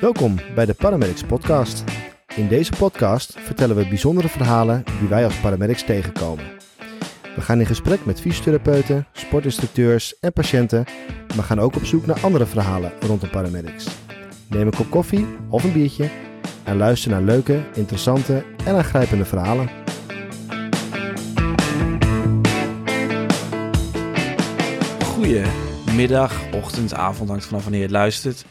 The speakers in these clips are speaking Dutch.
Welkom bij de Paramedics Podcast. In deze podcast vertellen we bijzondere verhalen die wij als paramedics tegenkomen. We gaan in gesprek met fysiotherapeuten, sportinstructeurs en patiënten, maar gaan ook op zoek naar andere verhalen rondom paramedics. Neem een kop koffie of een biertje en luister naar leuke, interessante en aangrijpende verhalen. Goedemiddag, ochtend, avond, hangt vanaf wanneer je het luistert.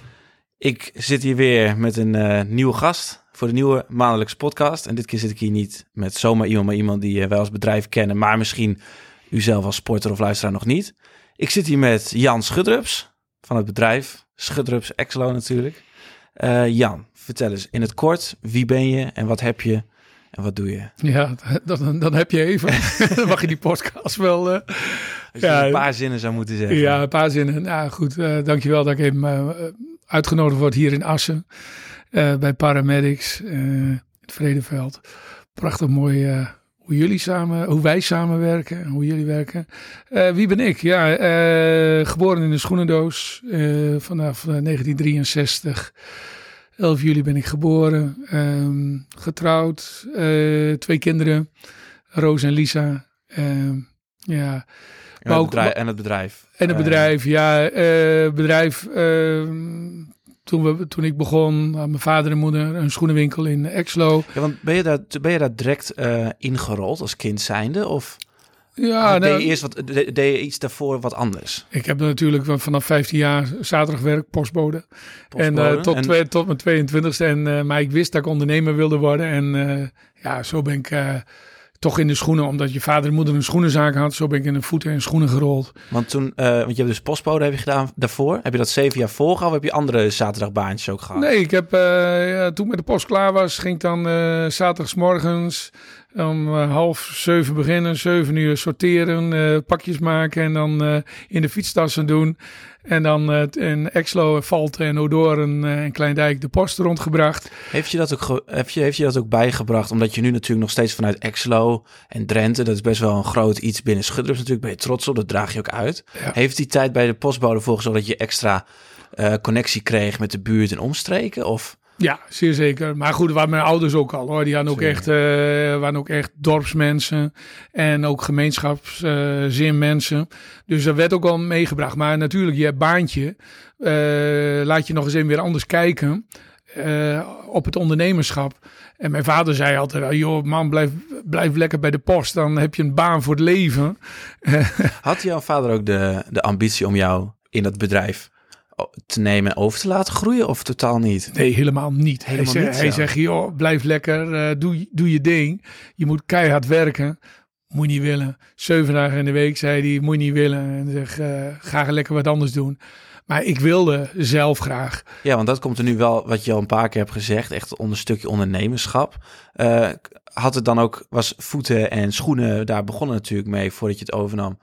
Ik zit hier weer met een eh, nieuwe gast voor de nieuwe maandelijkse podcast. En dit keer zit ik hier niet met zomaar iemand, maar iemand die uh, wij als bedrijf kennen, maar misschien u zelf als sporter of luisteraar nog niet. Ik zit hier met Jan Schudrups van het bedrijf Schudrups Exlo natuurlijk. Eh, Jan, vertel eens in het kort, wie ben je en wat heb je en wat doe je? Ja, dan, dan heb je even. dan mag je die podcast wel. Uh, Als je Ja, een paar zinnen zou moeten zeggen. ja, een paar zinnen. Nou goed, uh, dankjewel dat ik even uh, uitgenodigd word hier in Assen. Uh, bij Paramedics in het Vredeveld. Prachtig mooi uh, hoe jullie samen, hoe wij samenwerken, hoe jullie werken. Uh, wie ben ik? Ja, uh, geboren in de schoenendoos uh, vanaf 1963. 11 juli ben ik geboren, um, getrouwd, twee kinderen, Roos en Lisa. Um, ja. En het, bedrijf, en het bedrijf. En het bedrijf, ja. Uh, bedrijf, uh, toen, we, toen ik begon, mijn vader en moeder een schoenenwinkel in Exlo. Ja, want ben je daar, ben je daar direct uh, ingerold als kind zijnde? Of ja, deed, nou, je eerst wat, deed je iets daarvoor wat anders? Ik heb natuurlijk vanaf 15 jaar zaterdag werk, postbode. postbode. En, uh, tot, en... Twee, tot mijn 22e. En, uh, maar ik wist dat ik ondernemer wilde worden. En uh, ja, zo ben ik toch in de schoenen, omdat je vader en moeder een schoenenzaak had. Zo ben ik in de voeten en schoenen gerold. Want toen, uh, want je hebt dus postbode heb je gedaan daarvoor. Heb je dat zeven jaar volgehouden of heb je andere zaterdagbaantjes ook gehad? Nee, ik heb uh, ja, toen met de post klaar was, ging ik dan uh, zaterdagsmorgens om half zeven beginnen, zeven uur sorteren, pakjes maken en dan in de fietstassen doen. En dan uh, in Exlo, en Odoorn uh, en Kleindijk de post rondgebracht. Heeft je, dat ook heb je, heeft je dat ook bijgebracht? Omdat je nu natuurlijk nog steeds vanuit Exlo en Drenthe, dat is best wel een groot iets binnen Schudrups natuurlijk, ben je trots op, dat draag je ook uit. Ja. Heeft die tijd bij de postbode voor gezorgd dat je extra uh, connectie kreeg met de buurt en omstreken? Of... Ja, zeer zeker. Maar goed, waren mijn ouders ook al hoor. Die hadden ook echt, uh, waren ook echt dorpsmensen en ook gemeenschapszinmensen. Uh, dus dat werd ook al meegebracht. Maar natuurlijk, je baantje, uh, laat je nog eens even weer anders kijken uh, op het ondernemerschap. En mijn vader zei altijd, joh man, blijf, blijf lekker bij de post. Dan heb je een baan voor het leven. Had jouw vader ook de, de ambitie om jou in dat bedrijf te nemen en over te laten groeien of totaal niet? Nee, helemaal niet. Helemaal hij, niet, hij zegt, joh, blijf lekker, uh, doe, doe je ding. Je moet keihard werken. Moet je niet willen. Zeven dagen in de week, zei hij, moet je niet willen. En zeg, uh, ga lekker wat anders doen. Maar ik wilde zelf graag. Ja, want dat komt er nu wel, wat je al een paar keer hebt gezegd, echt onder een stukje ondernemerschap. Uh, had het dan ook, was voeten en schoenen, daar begonnen natuurlijk mee voordat je het overnam.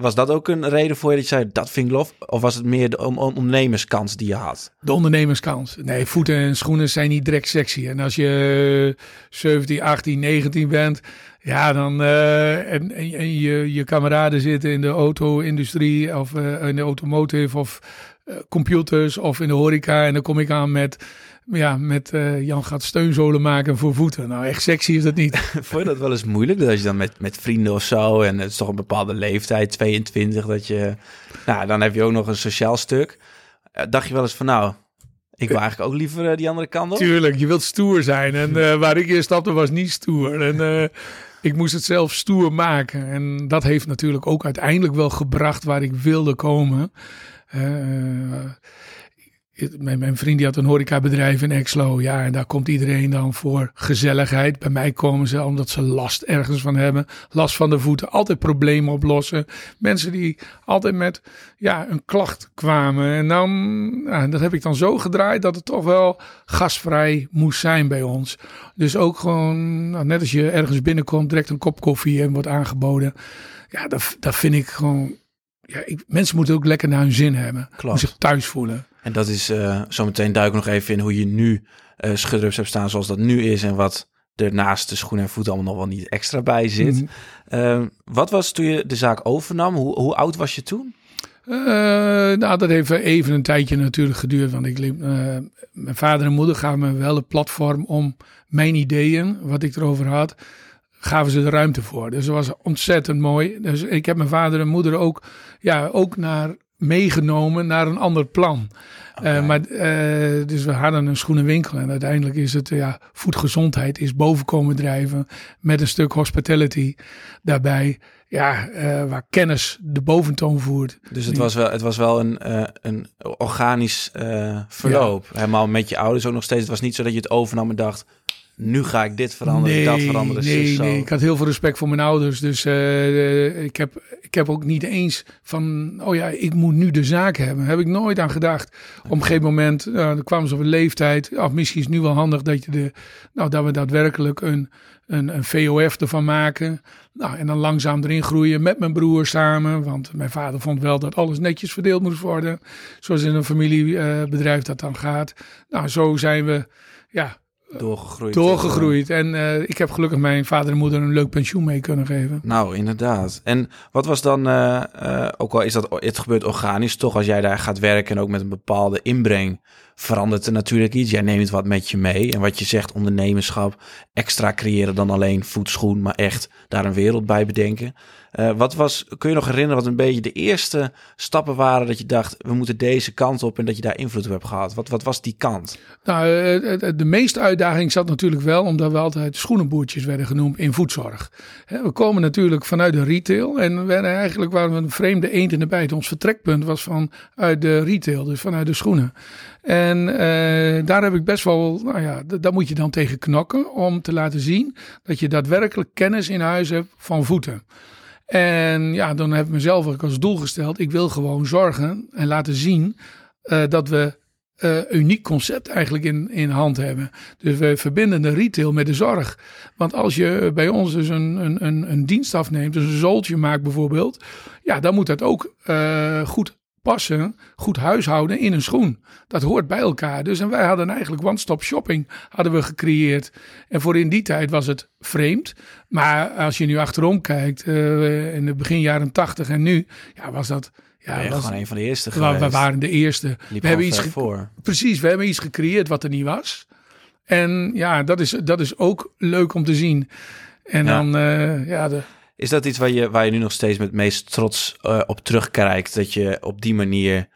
Was dat ook een reden voor je dat je zei, dat vind ik lof? Of was het meer de ondernemerskans die je had? De ondernemerskans. Nee, voeten en schoenen zijn niet direct sexy. En als je 17, 18, 19 bent, ja, dan uh, en, en je, je kameraden zitten in de auto-industrie of uh, in de automotive of uh, computers of in de horeca. En dan kom ik aan met ja, met uh, Jan gaat steunzolen maken voor voeten. Nou, echt sexy is dat niet. Vond je dat wel eens moeilijk? Dat als je dan met, met vrienden of zo, en het is toch een bepaalde leeftijd, 22, dat je... Nou, dan heb je ook nog een sociaal stuk. Uh, dacht je wel eens van, nou, ik wil eigenlijk ook liever uh, die andere kant op? Tuurlijk, je wilt stoer zijn. En waar ik in stapte was niet stoer. En ik moest het zelf stoer maken. En dat heeft natuurlijk ook uiteindelijk wel gebracht waar ik wilde komen. Mijn, mijn, vriend die had een horecabedrijf in Exlo. Ja, en daar komt iedereen dan voor gezelligheid. Bij mij komen ze omdat ze last ergens van hebben. Last van de voeten. Altijd problemen oplossen. Mensen die altijd met ja, een klacht kwamen. En dan, dat heb ik dan zo gedraaid dat het toch wel gastvrij moest zijn bij ons. Dus ook gewoon, nou, net als je ergens binnenkomt, direct een kop koffie en wordt aangeboden. Ja, dat, dat vind ik gewoon... Ja, ik, mensen moeten ook lekker naar hun zin hebben. Klopt. zich thuis voelen. En dat is uh, zometeen duik nog even in hoe je nu uh, schudrups hebt staan zoals dat nu is en wat er naast de schoenen en voeten allemaal nog wel niet extra bij zit. Mm -hmm. uh, wat was toen je de zaak overnam? Hoe, hoe oud was je toen? Uh, nou, dat heeft even een tijdje natuurlijk geduurd. Want ik, uh, mijn vader en moeder gaven me wel een platform om mijn ideeën, wat ik erover had, gaven ze de ruimte voor. Dus dat was ontzettend mooi. Dus ik heb mijn vader en moeder ook, ja, ook naar meegenomen naar een ander plan. Okay. Uh, maar, uh, dus we hadden een schoenenwinkel en uiteindelijk is het, ja, voedgezondheid is boven komen drijven met een stuk hospitality daarbij. Ja, uh, waar kennis de boventoon voert. Dus het was wel, het was wel een, een organisch verloop. Ja. Helemaal met je ouders ook nog steeds. Het was niet zo dat je het overnam en dacht, nu ga ik dit veranderen, nee, dat veranderen. Nee, nee, ik had heel veel respect voor mijn ouders. Dus uh, ik, heb, ik heb ook niet eens van, oh ja, ik moet nu de zaak hebben. Heb ik nooit aan gedacht. Op een gegeven moment, uh, dan kwamen ze op een leeftijd. Of misschien is het nu wel handig dat, je de, nou, dat we daadwerkelijk een, een, een VOF ervan maken. Nou, en dan langzaam erin groeien met mijn broer samen. Want mijn vader vond wel dat alles netjes verdeeld moest worden. Zoals in een familiebedrijf dat dan gaat. Nou, zo zijn we, ja, doorgegroeid. Doorgegroeid. En uh, ik heb gelukkig mijn vader en moeder een leuk pensioen mee kunnen geven. Nou, inderdaad. En wat was dan, uh, uh, ook al is dat, het gebeurt organisch, toch als jij daar gaat werken en ook met een bepaalde inbreng, verandert er natuurlijk iets. Jij neemt wat met je mee. En wat je zegt, ondernemerschap, extra creëren dan alleen voetschoen, maar echt daar een wereld bij bedenken. Uh, wat was, kun je nog herinneren wat een beetje de eerste stappen waren dat je dacht, we moeten deze kant op en dat je daar invloed op hebt gehad? Wat, wat was die kant? Nou, de meeste uitdaging zat natuurlijk wel omdat we altijd schoenenboertjes werden genoemd in voedzorg. We komen natuurlijk vanuit de retail en we eigenlijk waren we een vreemde eend in de bijt. Ons vertrekpunt was vanuit de retail, dus vanuit de schoenen. En uh, daar heb ik best wel, nou ja, daar moet je dan tegen knokken om te laten zien dat je daadwerkelijk kennis in huis hebt van voeten. En ja, dan heb ik mezelf ook als doel gesteld, ik wil gewoon zorgen en laten zien uh, dat we uh, uniek concept eigenlijk in, in hand hebben. Dus we verbinden de retail met de zorg. Want als je bij ons dus een, een, een, een dienst afneemt, dus een zooltje maakt bijvoorbeeld, ja, dan moet dat ook goed passen, goed huishouden in een schoen. Dat hoort bij elkaar. Dus en wij hadden eigenlijk one-stop shopping hadden we gecreëerd. En voor in die tijd was het vreemd. Maar als je nu achterom kijkt, uh, in de begin jaren tachtig en nu, ja, was dat... Ja, ja was, gewoon een van de eerste geweest. We waren de eerste. Liep we hebben iets voor. Precies, we hebben iets gecreëerd wat er niet was. En ja, dat is, dat is ook leuk om te zien. En ja. dan, uh, ja, de, is dat iets waar je, waar je nu nog steeds met meest trots uh, op terugkijkt? Dat je op die manier.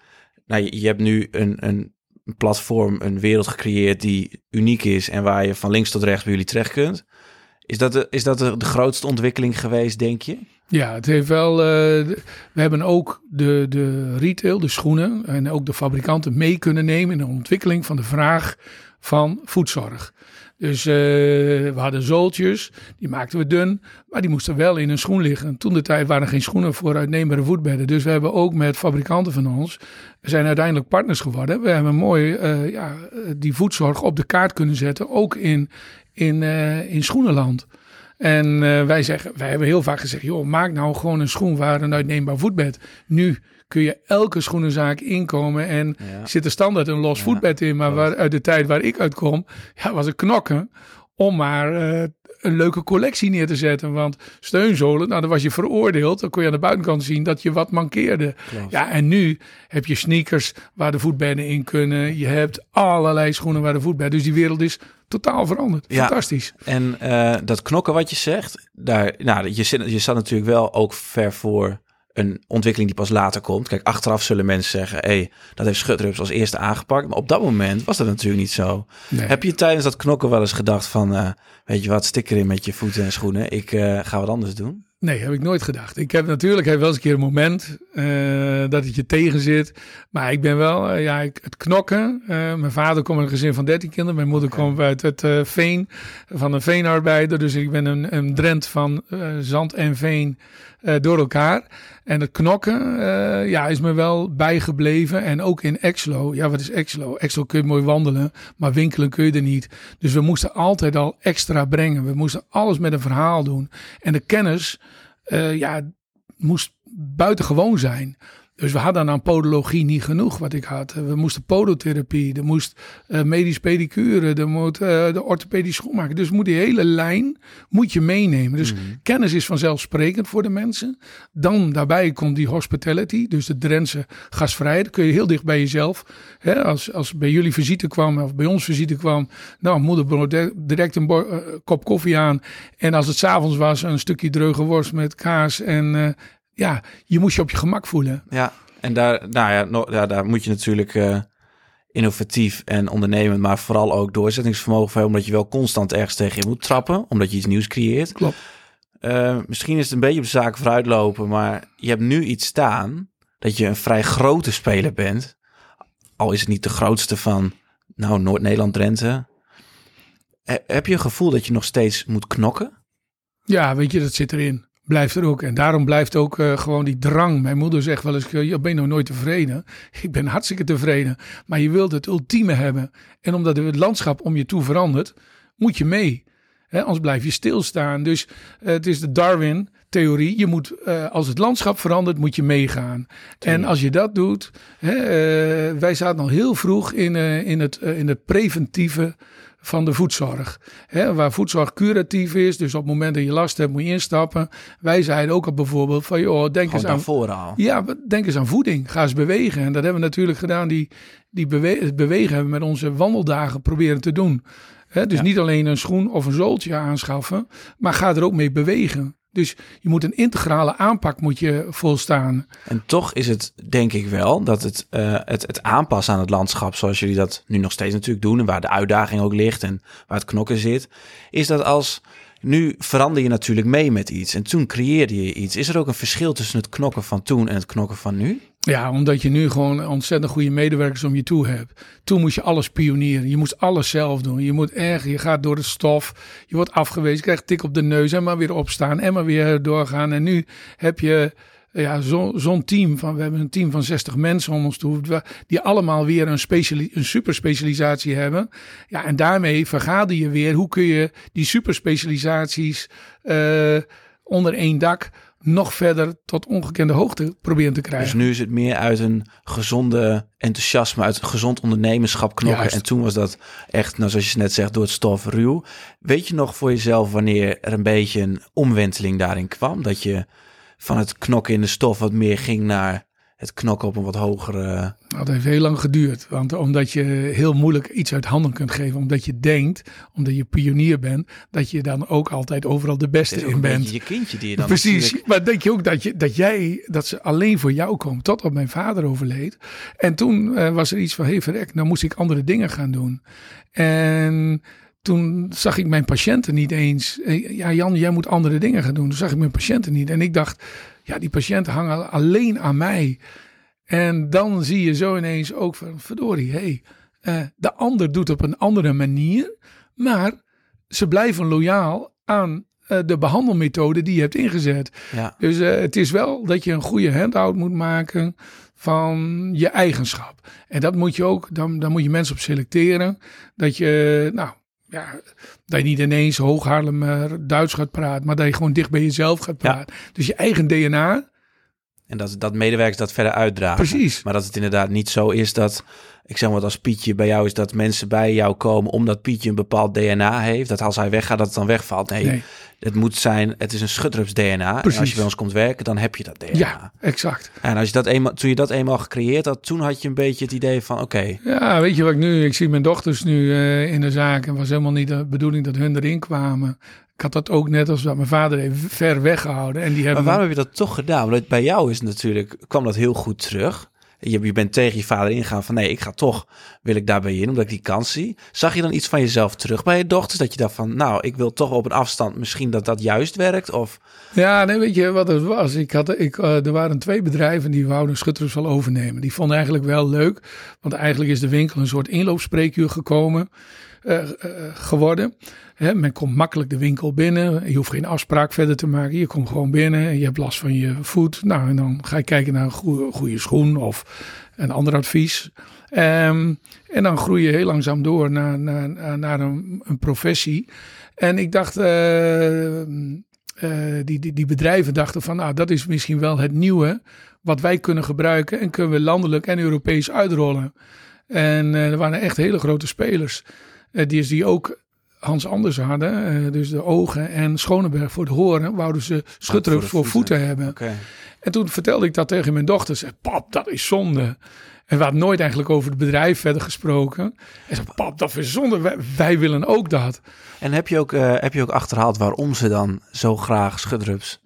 Nou, je, hebt nu een, een platform, een wereld gecreëerd die uniek is en waar je van links tot rechts bij jullie terecht kunt. Is dat de, is dat de, de grootste ontwikkeling geweest, denk je? Ja, het heeft wel. Uh, we hebben ook de, de retail, de schoenen en ook de fabrikanten mee kunnen nemen in de ontwikkeling van de vraag van voedzorg. Dus uh, we hadden zooltjes, die maakten we dun, maar die moesten wel in een schoen liggen. Toen de tijd waren er geen schoenen voor uitneembare voetbedden. Dus we hebben ook met fabrikanten van ons, we zijn uiteindelijk partners geworden. We hebben mooi uh, ja, die voedzorg op de kaart kunnen zetten, ook in, in, uh, in schoenenland. En wij, zeggen, wij hebben heel vaak gezegd, joh, maak nou gewoon een schoen waar een uitneembaar voetbed. Nu kun je elke schoenenzaak inkomen en ja. zit er standaard een los ja, voetbed in. Maar waar, uit de tijd waar ik uitkom, ja, was het knokken om maar uh, een leuke collectie neer te zetten. Want steunzolen, nou dan was je veroordeeld. Dan kon je aan de buitenkant zien dat je wat mankeerde. Klopt. Ja, en nu heb je sneakers waar de voetbedden in kunnen. Je hebt allerlei schoenen waar de voetbedden. Dus die wereld is totaal veranderd. Ja, Fantastisch. En uh, dat knokken wat je zegt, daar, nou, je, zit, je staat natuurlijk wel ook ver voor een ontwikkeling die pas later komt. Kijk, achteraf zullen mensen zeggen, hé, hey, dat heeft Schutrups als eerste aangepakt. Maar op dat moment was dat natuurlijk niet zo. Nee. Heb je tijdens dat knokken wel eens gedacht van, uh, weet je wat, stik erin met je voeten en schoenen. Ik uh, ga wat anders doen? Nee, heb ik nooit gedacht. Ik heb natuurlijk heb wel eens een keer een moment uh, dat het je tegen zit. Maar ik ben wel, uh, ja, ik, het knokken. Uh, mijn vader komt uit een gezin van 13 kinderen. Mijn moeder okay. komt uit het veen, van een veenarbeider. Dus ik ben een, een drent van zand en veen door elkaar. En het knokken, ja, is me wel bijgebleven. En ook in Exlo. Ja, wat is Exlo? Exlo kun je mooi wandelen, maar winkelen kun je er niet. Dus we moesten altijd al extra brengen. We moesten alles met een verhaal doen. En de kennis ja, moest buitengewoon zijn. Dus we hadden aan podologie niet genoeg wat ik had. We moesten podotherapie, er moest uh, medisch pedicure, er moet uh, de orthopedisch schoonmaken. Dus moet die hele lijn moet je meenemen. Dus Mhm. kennis is vanzelfsprekend voor de mensen. Dan daarbij komt die hospitality, dus de Drentse gastvrijheid. kun je heel dicht bij jezelf. Hè, als, als bij jullie visite kwam of bij ons visite kwam, nou moeder direct een uh, kop koffie aan. En als het s'avonds was, een stukje dreuge worst met kaas en... Ja, je moest je op je gemak voelen. Ja, en daar, nou ja, no, ja, daar moet je natuurlijk uh, innovatief en ondernemend, maar vooral ook doorzettingsvermogen voor hebben, omdat je wel constant ergens tegen je moet trappen, omdat je iets nieuws creëert. Klopt. Uh, misschien is het een beetje op de zaak vooruitlopen, maar je hebt nu iets staan dat je een vrij grote speler bent. Al is het niet de grootste van, nou, Noord-Nederland-Drenthe. He, heb je een gevoel dat je nog steeds moet knokken? Ja, weet je, dat zit erin blijft er ook. En daarom blijft ook uh, gewoon die drang. Mijn moeder zegt wel eens, je ben nog nooit tevreden. Ik ben hartstikke tevreden. Maar je wilt het ultieme hebben. En omdat het landschap om je toe verandert, moet je mee. He, anders blijf je stilstaan. Dus uh, het is de Darwin theorie. Je moet, uh, als het landschap verandert, moet je meegaan. En als je dat doet, hè, wij zaten al heel vroeg in, in, het, in het preventieve van de voedzorg. Hè, waar voedzorg curatief is, dus op het moment dat je last hebt moet je instappen. Wij zeiden ook al bijvoorbeeld van, joh, denk eens aan... vooral. Ja, denk eens aan voeding. Ga eens bewegen. En dat hebben we natuurlijk gedaan, die, die bewe het bewegen hebben we met onze wandeldagen proberen te doen. Hè, dus ja. niet alleen een schoen of een zooltje aanschaffen, maar ga er ook mee bewegen. Dus je moet een integrale aanpak moet je volstaan. En toch is het denk ik wel dat het, uh, het, het aanpassen aan het landschap, zoals jullie dat nu nog steeds natuurlijk doen, en waar de uitdaging ook ligt en waar het knokken zit, is dat als nu verander je natuurlijk mee met iets en toen creëerde je iets. Is er ook een verschil tussen het knokken van toen en het knokken van nu? Ja, omdat je nu gewoon ontzettend goede medewerkers om je toe hebt. Toen moest je alles pionieren. Je moest alles zelf doen. Je moet erg, je gaat door de stof. Je wordt afgewezen, je krijgt tik op de neus en maar weer opstaan en maar weer doorgaan. En nu heb je ja, zo'n zo team van, we hebben een team van 60 mensen om ons toe, die allemaal weer een, speciali een superspecialisatie hebben. Ja, en daarmee vergader je weer, hoe kun je die superspecialisaties uh, onder één dak nog verder tot ongekende hoogte proberen te krijgen. Dus nu is het meer uit een gezonde enthousiasme, uit een gezond ondernemerschap knokken. Juist. En toen was dat echt, nou zoals je net zegt, door het stof ruw. Weet je nog voor jezelf wanneer er een beetje een omwenteling daarin kwam? Dat je van het knokken in de stof wat meer ging naar het knokken op een wat hogere... Dat heeft heel lang geduurd. Want omdat je heel moeilijk iets uit handen kunt geven. Omdat je denkt, omdat je pionier bent, dat je dan ook altijd overal de beste in bent. je kindje die je dan Precies, natuurlijk- maar denk je ook dat, je, dat jij, dat ze alleen voor jou komen, tot op mijn vader overleed. En toen eh, was er iets van, hé hey, verrek, nou moest ik andere dingen gaan doen. En toen zag ik mijn patiënten niet eens. Eh, Ja, Jan, jij moet andere dingen gaan doen. Toen zag ik mijn patiënten niet. En ik dacht, ja, die patiënten hangen alleen aan mij. En dan zie je zo ineens ook van, verdorie, hé, hey, eh, de ander doet op een andere manier. Maar ze blijven loyaal aan eh, de behandelmethode die je hebt ingezet. Ja, Dus eh, het is wel dat je een goede handout moet maken van je eigenschap. En dat moet je ook, dan, dan moet je mensen op selecteren. Dat je, nou, ja, dat je niet ineens hoog Duits gaat praten, maar dat je gewoon dicht bij jezelf gaat Ja. praten. Dus je eigen DNA, en dat, dat medewerkers dat verder uitdragen. precies. Maar dat het inderdaad niet zo is dat, ik zeg maar wat als Pietje bij jou is, dat mensen bij jou komen omdat Pietje een bepaald DNA heeft. Dat als hij weggaat, dat het dan wegvalt. Nee, Nee. het moet zijn, het is een schutrups DNA. En als Precies. je bij ons komt werken, dan heb je dat DNA. Ja, exact. En als je dat eenmaal, toen je dat eenmaal gecreëerd had, toen had je een beetje het idee van, oké, Ja, weet je wat ik nu, ik zie mijn dochters nu eh, in de zaak. En was helemaal niet de bedoeling dat hun erin kwamen. Ik had dat ook net als dat mijn vader heeft ver weggehouden. En die maar hebben waarom heb je dat toch gedaan? Want bij jou is natuurlijk, kwam dat heel goed terug. Je, je bent tegen je vader ingegaan van nee, ik ga toch, wil ik daarbij in, omdat ik die kans zie. Zag je dan iets van jezelf terug bij je dochters? Dat je dacht van, nou, ik wil toch op een afstand misschien dat dat juist werkt? Of Ja, nee, weet je wat het was? Ik had, ik, eh, er waren twee bedrijven die wouden Schutters wel overnemen. Die vonden eigenlijk wel leuk, want eigenlijk is de winkel een soort inloopspreekuur gekomen, eh, eh, geworden. Men komt makkelijk de winkel binnen. Je hoeft geen afspraak verder te maken. Je komt gewoon binnen en je hebt last van je voet. Nou, en dan ga je kijken naar een goede, goede schoen of een ander advies. Ehm, en dan groei je heel langzaam door naar, naar, naar een, een professie. En ik dacht, eh, eh, die, die, die bedrijven dachten van, nou, dat is misschien wel het nieuwe wat wij kunnen gebruiken en kunnen we landelijk en Europees uitrollen. En er waren echt hele grote spelers. die, die ook Hans Anders hadden, dus de ogen en Schoneberg voor de horen, wouden ze schutterups voor, voeten, hebben. En toen vertelde ik dat tegen mijn dochter. Zei, pap, dat is zonde. En we hadden nooit eigenlijk over het bedrijf verder gesproken. En zei, pap, dat is zonde. Wij, willen ook dat. En heb je ook, uh, heb je ook achterhaald waarom ze dan zo graag schudrups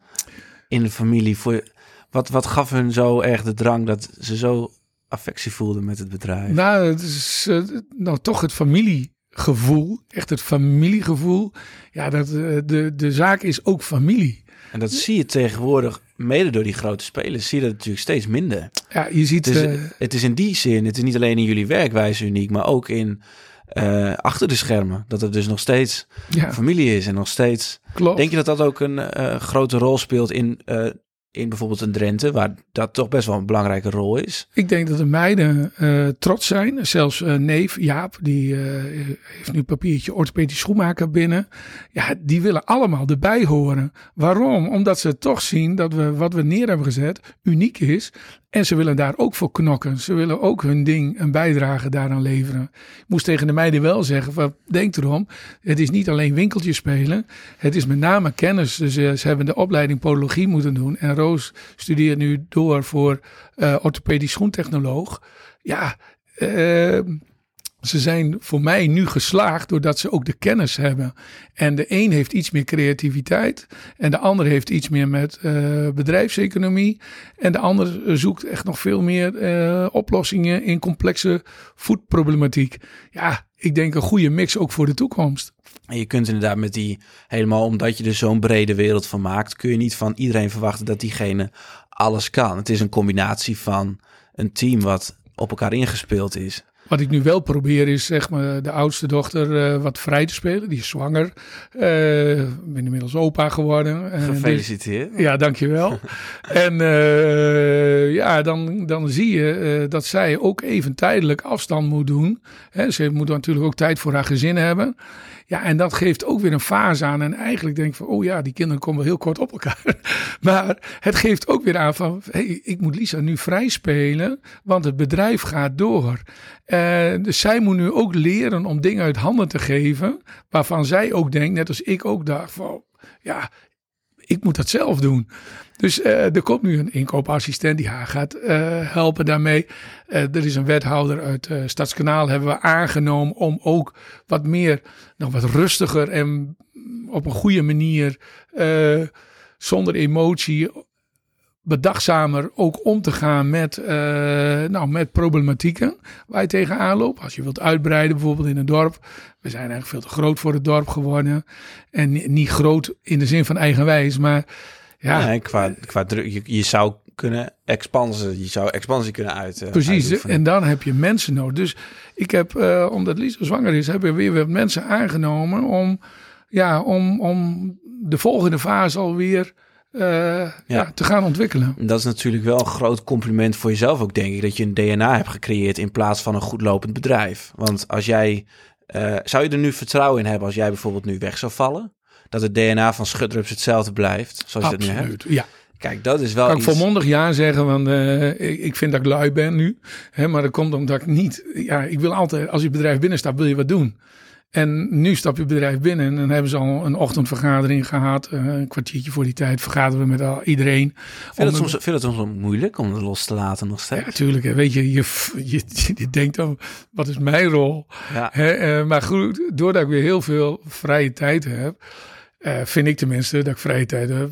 in de familie... Voor, wat, wat gaf hun zo erg de drang dat ze zo affectie voelden met het bedrijf? Nou, het is uh, nou toch het familiegevoel. Echt het familiegevoel. Ja, dat, uh, de, de zaak is ook familie. En dat zie je tegenwoordig, mede door die grote spelers, zie je dat natuurlijk steeds minder. Ja, je ziet... Het is, uh, het is in die zin, het is niet alleen in jullie werkwijze uniek, maar ook in uh, achter de schermen. Dat het dus nog steeds ja. familie is en nog steeds... Klopt. Denk je dat dat ook een uh, grote rol speelt in in bijvoorbeeld een Drenthe, waar dat toch best wel een belangrijke rol is? Ik denk dat de meiden uh, trots zijn. Zelfs uh, neef Jaap, die uh, heeft nu papiertje orthopedisch schoenmaker binnen. Ja, die willen allemaal erbij horen. Waarom? Omdat ze toch zien dat we wat we neer hebben gezet uniek is. En ze willen daar ook voor knokken. Ze willen ook hun ding, een bijdrage daaraan leveren. Ik moest tegen de meiden wel zeggen, van, denk erom, het is niet alleen winkeltjes spelen. Het is met name kennis. Dus ze hebben de opleiding podologie moeten doen. En Roos studeert nu door voor uh, orthopedisch schoentechnoloog. Ja, uh, ze zijn voor mij nu geslaagd doordat ze ook de kennis hebben. En de een heeft iets meer creativiteit en de ander heeft iets meer met uh, bedrijfseconomie. En de ander zoekt echt nog veel meer uh, oplossingen in complexe voedproblematiek. Ja, ik denk een goede mix ook voor de toekomst. En je kunt inderdaad met die, helemaal omdat je er zo'n brede wereld van maakt, kun je niet van iedereen verwachten dat diegene alles kan. Het is een combinatie van een team wat op elkaar ingespeeld is. Wat ik nu wel probeer is zeg maar de oudste dochter uh, wat vrij te spelen. Die is zwanger. Uh, ben inmiddels opa geworden. Gefeliciteerd. Dus, ja, dankjewel. en uh, ja, dan, dan zie je dat zij ook even tijdelijk afstand moet doen. Hè, ze moet natuurlijk ook tijd voor haar gezin hebben. Ja, en dat geeft ook weer een fase aan. En eigenlijk denk ik van, oh ja, die kinderen komen heel kort op elkaar. maar het geeft ook weer aan van, hey, ik moet Lisa nu vrij spelen, want het bedrijf gaat door. Uh, dus zij moet nu ook leren om dingen uit handen te geven, waarvan zij ook denkt, net als ik ook dacht van, ja, ik moet dat zelf doen. Dus uh, er komt nu een inkoopassistent die haar gaat uh, helpen daarmee. Uh, er is een wethouder uit Stadskanaal hebben we aangenomen om ook wat meer, nog wat rustiger en op een goede manier, zonder emotie, bedachtzamer ook om te gaan met, uh, nou, met problematieken waar je tegenaan loopt. Als je wilt uitbreiden bijvoorbeeld in een dorp. We zijn eigenlijk veel te groot voor het dorp geworden. En niet groot in de zin van eigenwijs, maar ja. Nee, qua, qua druk, je, je zou kunnen expansie, je zou expansie kunnen uit. Uh, Precies, en dan heb je mensen nodig. Dus ik heb, uh, omdat Lisa zwanger is, heb ik weer wat mensen aangenomen om, ja, om, om de volgende fase alweer uh, ja. ja. te gaan ontwikkelen. Dat is natuurlijk wel een groot compliment voor jezelf ook, denk ik, dat je een DNA hebt gecreëerd in plaats van een goed lopend bedrijf. Want als jij, uh, zou je er nu vertrouwen in hebben als jij bijvoorbeeld nu weg zou vallen? Dat het DNA van Schudrups hetzelfde blijft, zoals Absoluut, je dat nu hebt? ja. Kijk, dat is wel Kan iets... ik volmondig ja zeggen, want uh, ik, ik, vind dat ik lui ben nu. Hè, maar dat komt omdat ik niet... Ja, ik wil altijd, als je bedrijf binnenstapt, wil je wat doen. En nu stap je bedrijf binnen en dan hebben ze al een ochtendvergadering gehad. Uh, een kwartiertje voor die tijd vergaderen we met al, iedereen. Vind het, soms, vind het soms moeilijk om het los te laten nog steeds? Ja, natuurlijk. Weet je, je, je, je denkt dan, wat is mijn rol? Ja. Hè, uh, maar goed, doordat ik weer heel veel vrije tijd heb... Uh, vind ik tenminste dat ik vrije tijd heb.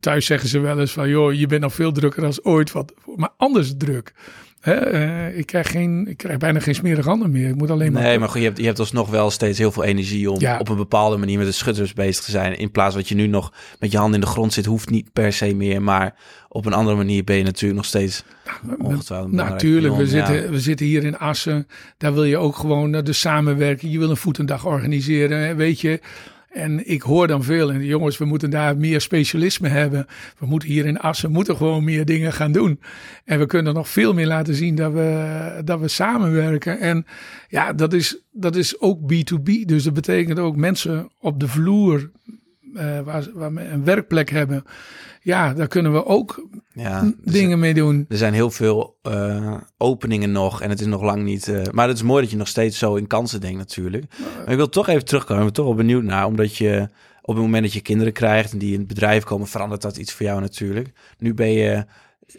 Thuis zeggen ze wel eens van, joh, je bent nog veel drukker dan ooit. Wat, maar anders druk. Hè, uh, ik, krijg geen, ik krijg bijna geen smerige handen meer. Ik moet alleen maar... Nee, maar goed, je hebt, je hebt alsnog wel steeds heel veel energie om ja. op een bepaalde manier met de schutters bezig te zijn. In plaats wat je nu nog met je handen in de grond zit, hoeft niet per se meer. Maar op een andere manier ben je natuurlijk nog steeds ongetwijfeld Natuurlijk, we, ja. zitten, we zitten hier in Assen. Daar wil je ook gewoon de samenwerking. Je wil een voetendag organiseren, weet je... En ik hoor dan veel, en jongens, we moeten daar meer specialisme hebben. We moeten hier in Assen moeten gewoon meer dingen gaan doen. En we kunnen nog veel meer laten zien dat we, dat we samenwerken. En ja, dat is, dat is ook B2B. Dus dat betekent ook mensen op de vloer eh, waar, waar we een werkplek hebben. Ja, daar kunnen we ook Ja, er dingen zijn- mee doen. Er zijn heel veel eh, openingen nog en het is nog lang niet... eh, maar het is mooi dat je nog steeds zo in kansen denkt natuurlijk. Maar ik wil toch even terugkomen. Ik ben toch wel benieuwd naar. Omdat je op het moment dat je kinderen krijgt en die in het bedrijf komen... verandert dat iets voor jou natuurlijk. Nu ben je...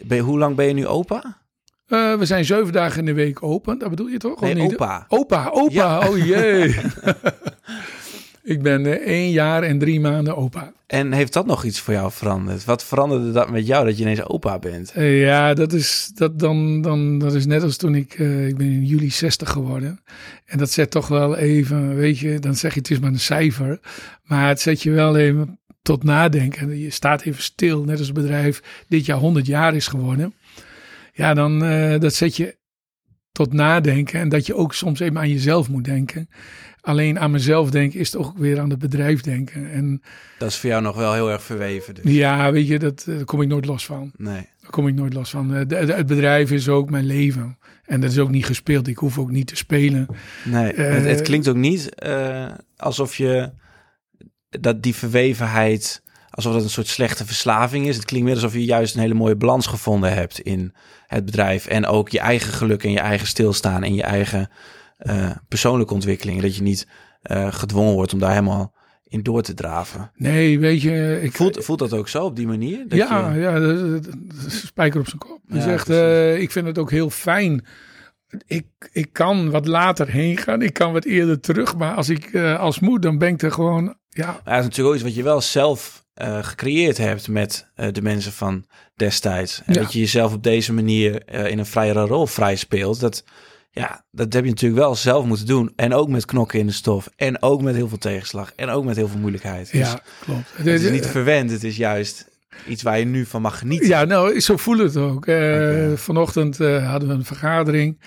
Ben je hoe lang ben je nu opa? Eh, we zijn zeven dagen in de week open. Dat bedoel je toch? Nee, Of niet? opa. Opa, opa. Ja. Oh jee. ik ben eh, één jaar en drie maanden opa. En heeft dat nog iets voor jou veranderd? Wat veranderde dat met jou dat je ineens opa bent? Eh, ja, dat is, dat, dan, dan, dat is net als toen ik, eh, ik ben in juli 60 geworden. En dat zet toch wel even, weet je, dan zeg je het is maar een cijfer. Maar het zet je wel even tot nadenken. Je staat even stil, net als het bedrijf dit jaar 100 jaar is geworden. Ja, dan dat zet je tot nadenken. En dat je ook soms even aan jezelf moet denken. Alleen aan mezelf denken is toch ook weer aan het bedrijf denken. En Dat is voor jou nog wel heel erg verweven. Dus. ja, weet je, dat, eh, daar kom ik nooit los van. Nee. Daar kom ik nooit los van. Eh, de- de- het bedrijf is ook mijn leven. En dat is ook niet gespeeld. Ik hoef ook niet te spelen. Nee, Eh, het, het klinkt ook niet alsof je dat die verwevenheid, alsof dat een soort slechte verslaving is. Het klinkt meer alsof je juist een hele mooie balans gevonden hebt in het bedrijf en ook je eigen geluk en je eigen stilstaan en je eigen eh, persoonlijke ontwikkeling. Dat je niet eh, gedwongen wordt om daar helemaal in door te draven. Nee, weet je. Ik, Voelt, voelt dat ook zo op die manier? Dat ja, je- ja, dat- dat- spijker op zijn kop. Hij Ja, zegt, eh, ik vind het ook heel fijn. Ik, ik kan wat later heen gaan. Ik kan wat eerder terug. Maar als ik als moet, dan ben ik er gewoon... Ja, Maar dat is natuurlijk ook iets wat je wel zelf eh, gecreëerd hebt met eh, de mensen van destijds. En Ja. dat je jezelf op deze manier eh, in een vrijere rol vrij speelt. Dat, ja, dat heb je natuurlijk wel zelf moeten doen. En ook met knokken in de stof. En ook met heel veel tegenslag. En ook met heel veel moeilijkheid. Dus ja klopt. het is niet verwend. Het is juist iets waar je nu van mag genieten. Ja, nou, zo voel het ook. Vanochtend hadden we een vergadering.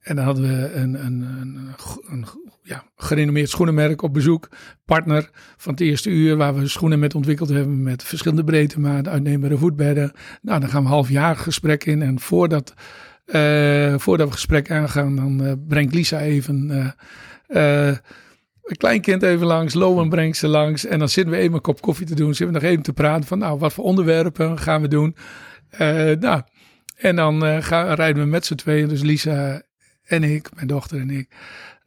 En dan hadden we een, een, een, een, ja, gerenommeerd schoenenmerk op bezoek. Partner van het eerste uur, waar we schoenen met ontwikkeld hebben. Met verschillende breedtematen, uitneembare voetbedden. Nou, dan gaan we half jaar gesprek in. En voordat, eh, voordat we gesprek aangaan, dan eh, brengt Lisa even... eh, een kleinkind even langs, Lowen brengt ze langs. En dan zitten we even een kop koffie te doen. Zitten we nog even te praten van, nou, wat voor onderwerpen gaan we doen? Nou, en dan gaan, rijden we met z'n tweeën, dus Lisa en ik, mijn dochter en ik,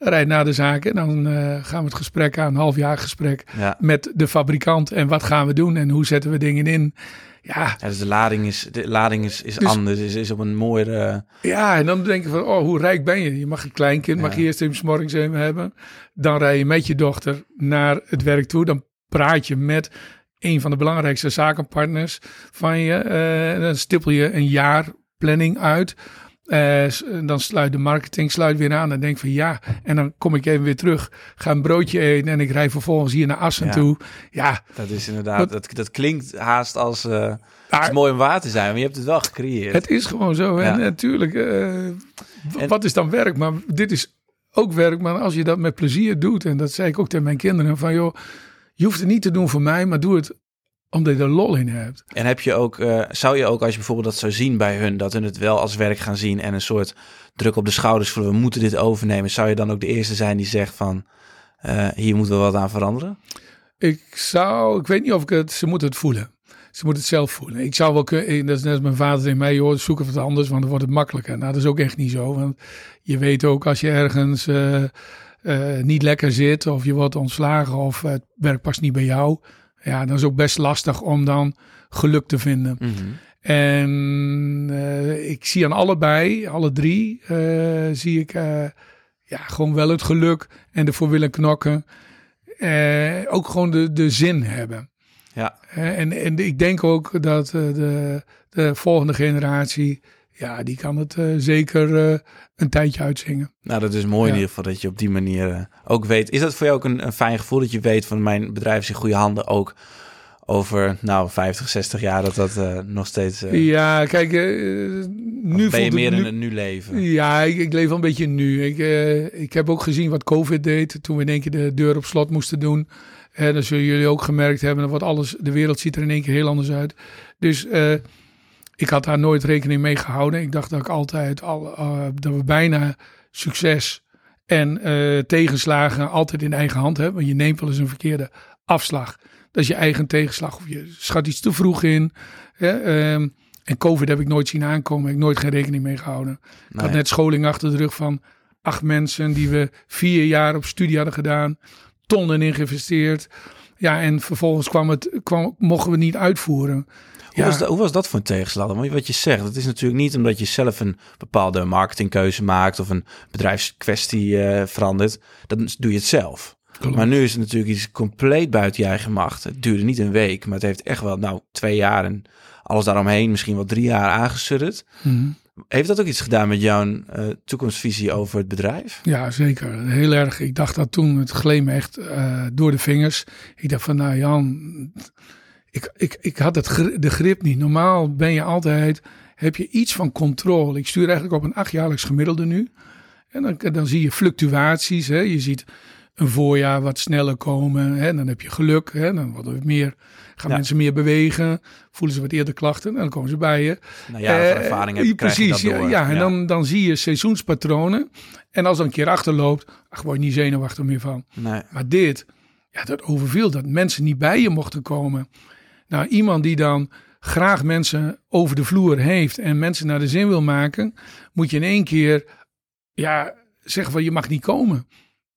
rijden naar de zaak. En dan eh, gaan we het gesprek aan, een half jaar gesprek Ja. met de fabrikant. En wat gaan we doen en hoe zetten we dingen in? Ja, Ja, dus de lading is, de lading is, is Dus- anders. Is, is op een mooiere... Ja, en dan denk je van, oh, hoe rijk ben je? Je mag een kleinkind, mag je eerst even 's morgens even hebben. Dan rij je met je dochter naar het werk toe. Dan praat je met een van de belangrijkste zakenpartners van je. Eh, en dan stippel je een jaarplanning uit. S- dan sluit de marketing sluit weer aan. Dan denk van ja, en dan kom ik even weer terug. Ga een broodje eten en ik rij vervolgens hier naar Assen Ja. toe. Ja, Dat is inderdaad... Dat, dat klinkt haast als... maar is mooi om waar te zijn, maar je hebt het wel gecreëerd. Het is gewoon zo. En Ja. natuurlijk, eh, En- wat is dan werk? Maar dit is ook werk. Maar als je dat met plezier doet, en dat zei ik ook tegen mijn kinderen, van joh, je hoeft het niet te doen voor mij, maar doe het omdat je er lol in hebt. En heb je ook, eh, zou je ook als je bijvoorbeeld dat zou zien bij hun, dat hun het wel als werk gaan zien en een soort druk op de schouders voelen, we moeten dit overnemen, zou je dan ook de eerste zijn die zegt van, eh, hier moeten we wat aan veranderen? Ik zou, ik weet niet of ik het, ze moeten het voelen. Ze moeten het zelf voelen. Ik zou wel kunnen, dat is net als mijn vader tegen mij, joh, zoek even wat anders, want dan wordt het makkelijker. Nou, dat is ook echt niet zo, want je weet ook als je ergens eh, niet lekker zit of je wordt ontslagen of het werk past niet bij jou. Ja, dan is ook best lastig om dan geluk te vinden. En eh, ik zie aan allebei, alle drie, eh, zie ik eh, ja, gewoon wel het geluk en ervoor willen knokken. Ook gewoon de, de zin hebben. Ja, en, en ik denk ook dat de, de volgende generatie, ja, die kan het eh, zeker eh, een tijdje uitzingen. nou dat is mooi Ja. in ieder geval dat je op die manier eh, ook weet. Is dat voor jou ook een, een fijn gevoel dat je weet van mijn bedrijf is in goede handen ook over nou 50, 60 jaar dat dat nog steeds... Ja, kijk, nu ben je meer het in het nu leven? Ja, ik, ik leef wel een beetje nu. Ik, ik heb ook gezien wat COVID deed toen we in één keer de deur op slot moesten doen. En dat zullen jullie ook gemerkt hebben. Dan wordt alles, de wereld ziet er in één keer heel anders uit. Dus ik had daar nooit rekening mee gehouden. Ik dacht dat ik altijd al, eh, dat we bijna succes en eh, tegenslagen altijd in eigen hand hebben. Want je neemt wel eens een verkeerde afslag. Dat is je eigen tegenslag. Of je schat iets te vroeg in. Hè? Ehm, en COVID heb ik nooit zien aankomen. Heb ik nooit geen rekening mee gehouden. Ik had net scholing achter de rug van acht mensen die we vier jaar op studie hadden gedaan. Tonnen in geïnvesteerd. Ja, en vervolgens kwam het, kwam, mochten we niet uitvoeren. Hoe, Ja. was dat, hoe was dat voor een tegenslag? Want wat je zegt, het is natuurlijk niet omdat je zelf een bepaalde marketingkeuze maakt of een bedrijfskwestie eh, verandert. Dan doe je het zelf. Klopt. Maar nu is het natuurlijk iets compleet buiten je eigen macht. Het duurde niet een week, maar het heeft echt wel nou twee jaar en alles daaromheen, misschien wel drie jaar aangesudderd. Mhm. Heeft dat ook iets gedaan met jouw eh, toekomstvisie over het bedrijf? Ja, zeker. Heel erg. Ik dacht dat toen, het gleed me echt eh, door de vingers. Ik dacht van, nou Jan, ik, ik, ik had het, de grip niet. Normaal ben je altijd, heb je iets van controle. Ik stuur eigenlijk op een achtjaarlijks gemiddelde nu. En dan, dan zie je fluctuaties. Hè. Je ziet een voorjaar wat sneller komen. Hè. Dan heb je geluk. Hè. Dan worden we meer, gaan Ja. mensen meer bewegen. Voelen ze wat eerder klachten. En dan komen ze bij je. Nou ja, Eh, ervaring heb, krijg je Precies, dat ja, door. ja, en Dan, dan zie je seizoenspatronen. En als er een keer achterloopt, ach, word je niet zenuwachtig meer van. Nee. Maar dit, ja, dat overviel dat mensen niet bij je mochten komen. Nou, iemand die dan graag mensen over de vloer heeft en mensen naar de zin wil maken, moet je in één keer, ja, zeggen van je mag niet komen.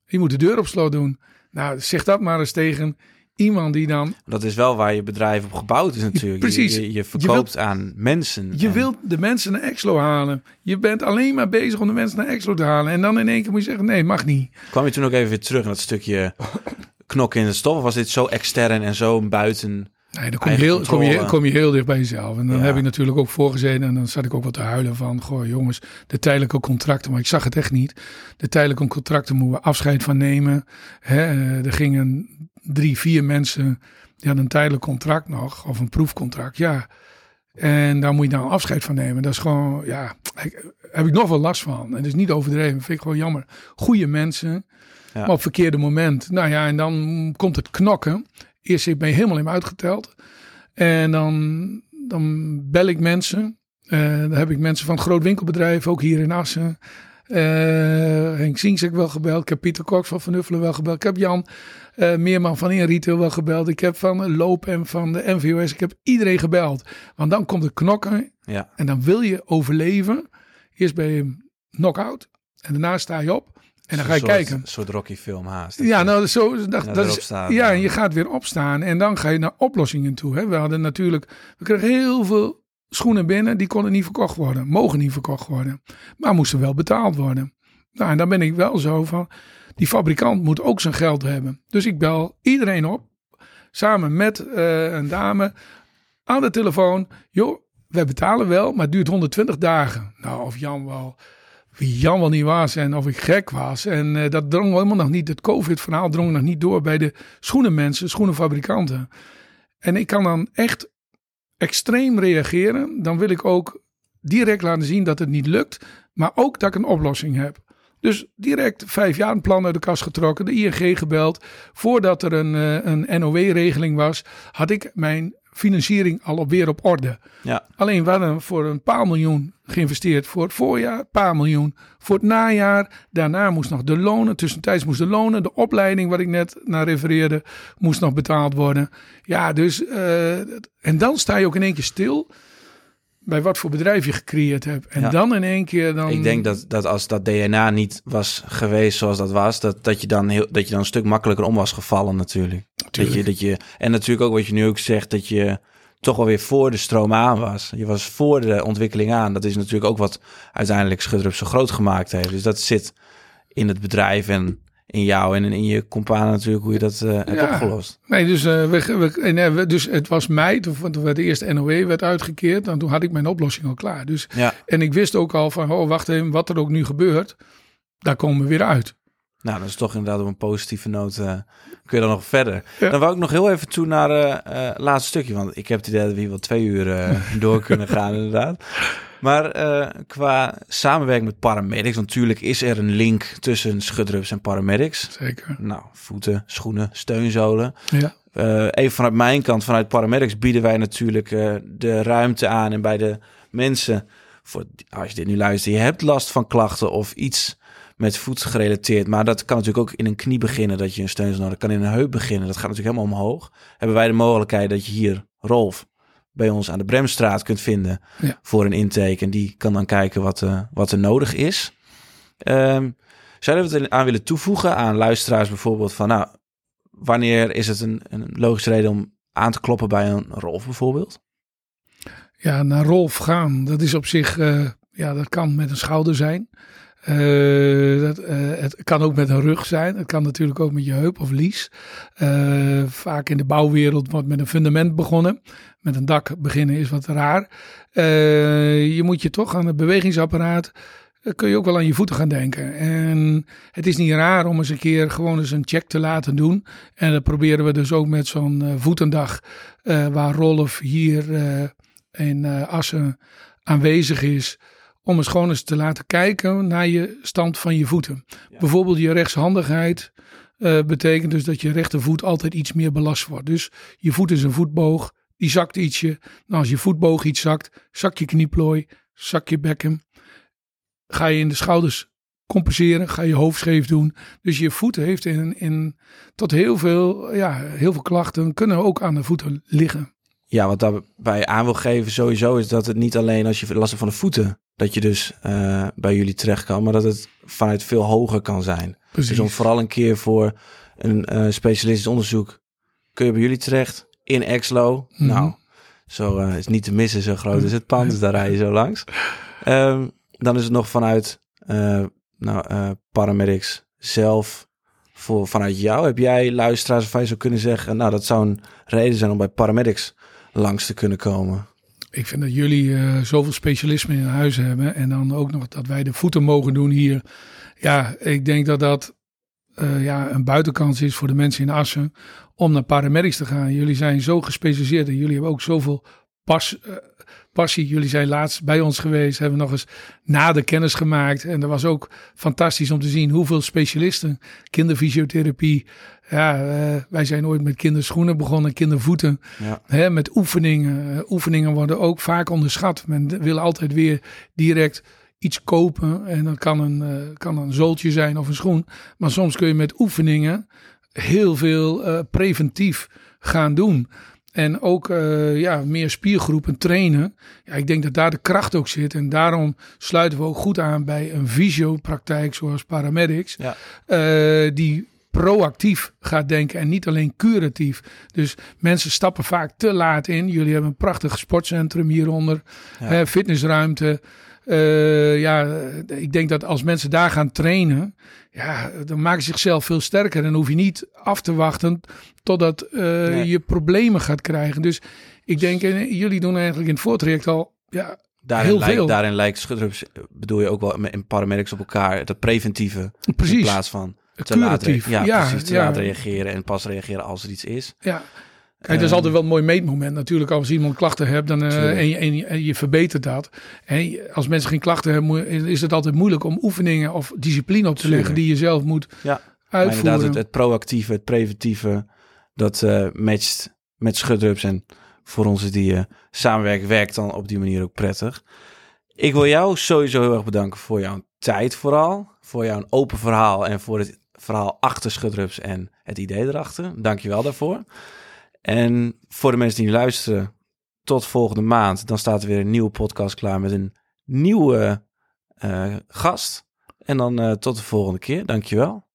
Je moet de deur op slot doen. Nou, zeg dat maar eens tegen iemand die dan Dat is wel waar je bedrijf op gebouwd is natuurlijk. precies. Je, je, je Je verkoopt aan mensen. Je En- wilt de mensen naar Exlo halen. Je bent alleen maar bezig om de mensen naar Exlo te halen. En dan in één keer moet je zeggen, nee, mag niet. Kwam je toen ook even weer terug naar dat stukje knokken in de stof? Of was dit zo extern en zo buiten? Nee, dan kom je, heel, kom, je, kom je heel dicht bij jezelf. En dan Ja. heb ik natuurlijk ook voorgezeten. En dan zat ik ook wat te huilen van... Goh jongens, de tijdelijke contracten. Maar ik zag het echt niet. De tijdelijke contracten moeten we afscheid van nemen. Hè, eh, er gingen drie, vier mensen... Die hadden een tijdelijk contract nog. Of een proefcontract, ja. En daar moet je nou afscheid van nemen. Dat is gewoon, ja... Heb ik nog wel last van. En dat is niet overdreven. Vind ik gewoon jammer. Goede mensen. Ja. Maar op verkeerde moment. Nou ja, en dan komt het knokken. Eerst ben je helemaal in me uitgeteld. En dan, dan bel ik mensen. Eh, dan heb ik mensen van het groot winkelbedrijf, ook hier in Assen. Eh, Henk Ziens heb ik wel gebeld. Ik heb Pieter Cox van Van Uffelen wel gebeld. Ik heb Jan eh, Meerman van Inretail wel gebeld. Ik heb van Loop en van de NVOS. Ik heb iedereen gebeld. Want dan komt het knokken. Ja, En dan wil je overleven. Eerst ben je knock-out. En daarna sta je op. En dan ga je soort- kijken. Een soort Rocky film haast. Ja, nou, zo, dat, dat is, staan. ja, en je gaat weer opstaan en dan ga je naar oplossingen toe. Hè. We hadden natuurlijk, we kregen heel veel schoenen binnen, die konden niet verkocht worden, mogen niet verkocht worden, maar moesten wel betaald worden. Nou, en dan ben ik wel zo van, die fabrikant moet ook zijn geld hebben. Dus ik bel iedereen op, samen met eh, een dame, aan de telefoon. Joh, wij betalen wel, maar het duurt 120 dagen. Nou, of Jan wel wie Jan wel niet was en of ik gek was. En eh, dat drong helemaal nog niet, het COVID-verhaal drong nog niet door bij de schoenenmensen, schoenenfabrikanten. En ik kan dan echt extreem reageren. Dan wil ik ook direct laten zien dat het niet lukt, maar ook dat ik een oplossing heb. Dus direct vijf jaar een plan uit de kast getrokken, de ING gebeld. Voordat er een, eh, een NOW-regeling was, had ik mijn financiering al op weer op orde. Ja, Alleen we hadden voor een paar miljoen geïnvesteerd voor het voorjaar, een paar miljoen voor het najaar. Daarna moest nog de lonen, tussentijds moest de lonen, de opleiding waar ik net naar refereerde, moest nog betaald worden. Ja, dus, eh, en dan sta je ook in één keer stil bij wat voor bedrijf je gecreëerd hebt. En Ja. dan in één keer dan... ik denk dat, dat als dat DNA niet was geweest zoals dat was, dat, dat, je dan heel, dat je dan een stuk makkelijker om was gevallen natuurlijk. Dat je, dat je, en natuurlijk ook wat je nu ook zegt, dat je toch wel weer voor de stroom aan was. Je was voor de ontwikkeling aan. Dat is natuurlijk ook wat uiteindelijk Schudrup zo groot gemaakt heeft. Dus dat zit in het bedrijf en in jou en in je compaan natuurlijk hoe je dat eh, hebt Ja. opgelost. Nee, dus, eh, we, we, en, eh, we- dus het was mei, toen, toen werd de eerste NOW werd uitgekeerd. En toen had ik mijn oplossing al klaar. Dus, Ja, en ik wist ook al van, oh wacht even, wat er ook nu gebeurt, daar komen we weer uit. Nou dat is toch inderdaad op een positieve noot eh, kun je dan nog verder. Ja. Dan wou ik nog heel even toe naar het laatste stukje, want ik heb het idee dat we hier wel twee uur eh, door kunnen gaan inderdaad. Maar eh, qua samenwerking met paramedics, natuurlijk is er een link tussen schudrups en paramedics. Zeker. Nou, voeten, schoenen, steunzolen. Ja. Eh, even vanuit mijn kant, vanuit paramedics, bieden wij natuurlijk eh, de ruimte aan en bij de mensen. Voor, als je dit nu luistert, je hebt last van klachten of iets met voet gerelateerd. Maar dat kan natuurlijk ook in een knie beginnen, dat je een steun nodig. Dat kan in een heup beginnen. Dat gaat natuurlijk helemaal omhoog. Hebben wij de mogelijkheid dat je hier, Rolf, bij ons aan de Bremstraat kunt vinden Ja. voor een intake. En die kan dan kijken wat, eh, wat er nodig is. Ehm zouden we het aan willen toevoegen aan luisteraars bijvoorbeeld van, nou, wanneer is het een, een logische reden om aan te kloppen bij een Rolf bijvoorbeeld? Ja, naar Rolf gaan, dat is op zich, eh, ja, dat kan met een schouder zijn. Eh, dat, eh, het kan ook met een rug zijn. Het kan natuurlijk ook met je heup of lies. Eh, vaak in de bouwwereld wordt met een fundament begonnen. Met een dak beginnen is wat raar. Je moet je toch aan het bewegingsapparaat. kun je ook wel aan je voeten gaan denken. En het is niet raar om eens een keer gewoon eens een check te laten doen. En dat proberen we dus ook met zo'n voetendag. waar Rolf hier in Assen aanwezig is. Om eens gewoon eens te laten kijken naar je stand van je voeten. Ja. Bijvoorbeeld je rechtshandigheid eh, betekent dus dat je rechtervoet altijd iets meer belast wordt. Dus je voet is een voetboog, die zakt ietsje. Nou, als je voetboog iets zakt, zak je knieplooi, zak je bekken. Ga je in de schouders compenseren, ga je hoofd scheef doen. Dus je voeten heeft in, in tot heel veel, ja, heel veel klachten kunnen ook aan de voeten liggen. Ja, wat daarbij aan wil geven sowieso is dat het niet alleen als je last hebt van de voeten, dat je dus eh, bij jullie terecht kan, maar dat het vanuit veel hoger kan zijn. Precies. Dus om vooral een keer voor een eh, specialistisch onderzoek kun je bij jullie terecht in Exlo. Mhm. Nou, zo eh, is niet te missen, zo groot is het pand, dus daar rij je zo langs. Ehm, dan is het nog vanuit nou, paramedics zelf, voor, vanuit jou. Heb jij luisteraars of je zou kunnen zeggen, nou dat zou een reden zijn om bij paramedics langs te kunnen komen? Ik vind dat jullie eh, zoveel specialisme in huis hebben. En dan ook nog dat wij de voeten mogen doen hier. Ja, ik denk dat dat eh, ja, een buitenkans is voor de mensen in Assen. Om naar paramedics te gaan. Jullie zijn zo gespecialiseerd. En jullie hebben ook zoveel pas, eh, passie. Jullie zijn laatst bij ons geweest. Hebben nog eens na de kennis gemaakt. En dat was ook fantastisch om te zien hoeveel specialisten. Kinderfysiotherapie. Ja, eh, wij zijn ooit met kinderschoenen begonnen. Kindervoeten. Ja. Hè, met oefeningen. Eh, oefeningen worden ook vaak onderschat. Men wil altijd weer direct iets kopen. En dat kan een, eh, kan een zooltje zijn of een schoen. Maar soms kun je met oefeningen heel veel preventief gaan doen. En ook ja, meer spiergroepen trainen. Ja, ik denk dat daar de kracht ook zit. En daarom sluiten we ook goed aan bij een visio-praktijk zoals paramedics. Ja. die proactief gaat denken en niet alleen curatief. Dus mensen stappen vaak te laat in. Jullie hebben een prachtig sportcentrum hieronder, Ja. hè, fitnessruimte. Eh, ja, ik denk dat als mensen daar gaan trainen, ja, dan maken ze zichzelf veel sterker. En hoef je niet af te wachten totdat eh, Nee. je problemen gaat krijgen. Dus ik denk, en jullie doen eigenlijk in het voortraject al, ja, Daarin, Heel lijkt, veel. daarin lijkt schudrups, bedoel je ook wel in paramedics op elkaar, dat preventieve in precies. plaats van te laat, Curatief. re- ja, Ja, precies, te ja. laat reageren en pas reageren als er iets is. Ja. Kijk, dat is Ehm, altijd wel een mooi meetmoment natuurlijk. Als iemand klachten hebt dan, eh, en, je, en, je, en je verbetert dat. En als mensen geen klachten hebben, is het altijd moeilijk om oefeningen of discipline op te leggen die je zelf moet Ja, Maar inderdaad, uitvoeren. het, het proactieve, het preventieve, dat eh, matcht met schudrups. En voor ons die samenwerken, werkt dan op die manier ook prettig. Ik wil jou sowieso heel erg bedanken voor jouw tijd vooral. Voor jouw open verhaal en voor het verhaal achter schudrups en het idee erachter. Dank je wel daarvoor. En voor de mensen die luisteren, tot volgende maand. Dan staat er weer een nieuwe podcast klaar met een nieuwe eh, gast. En dan eh, tot de volgende keer. Dankjewel.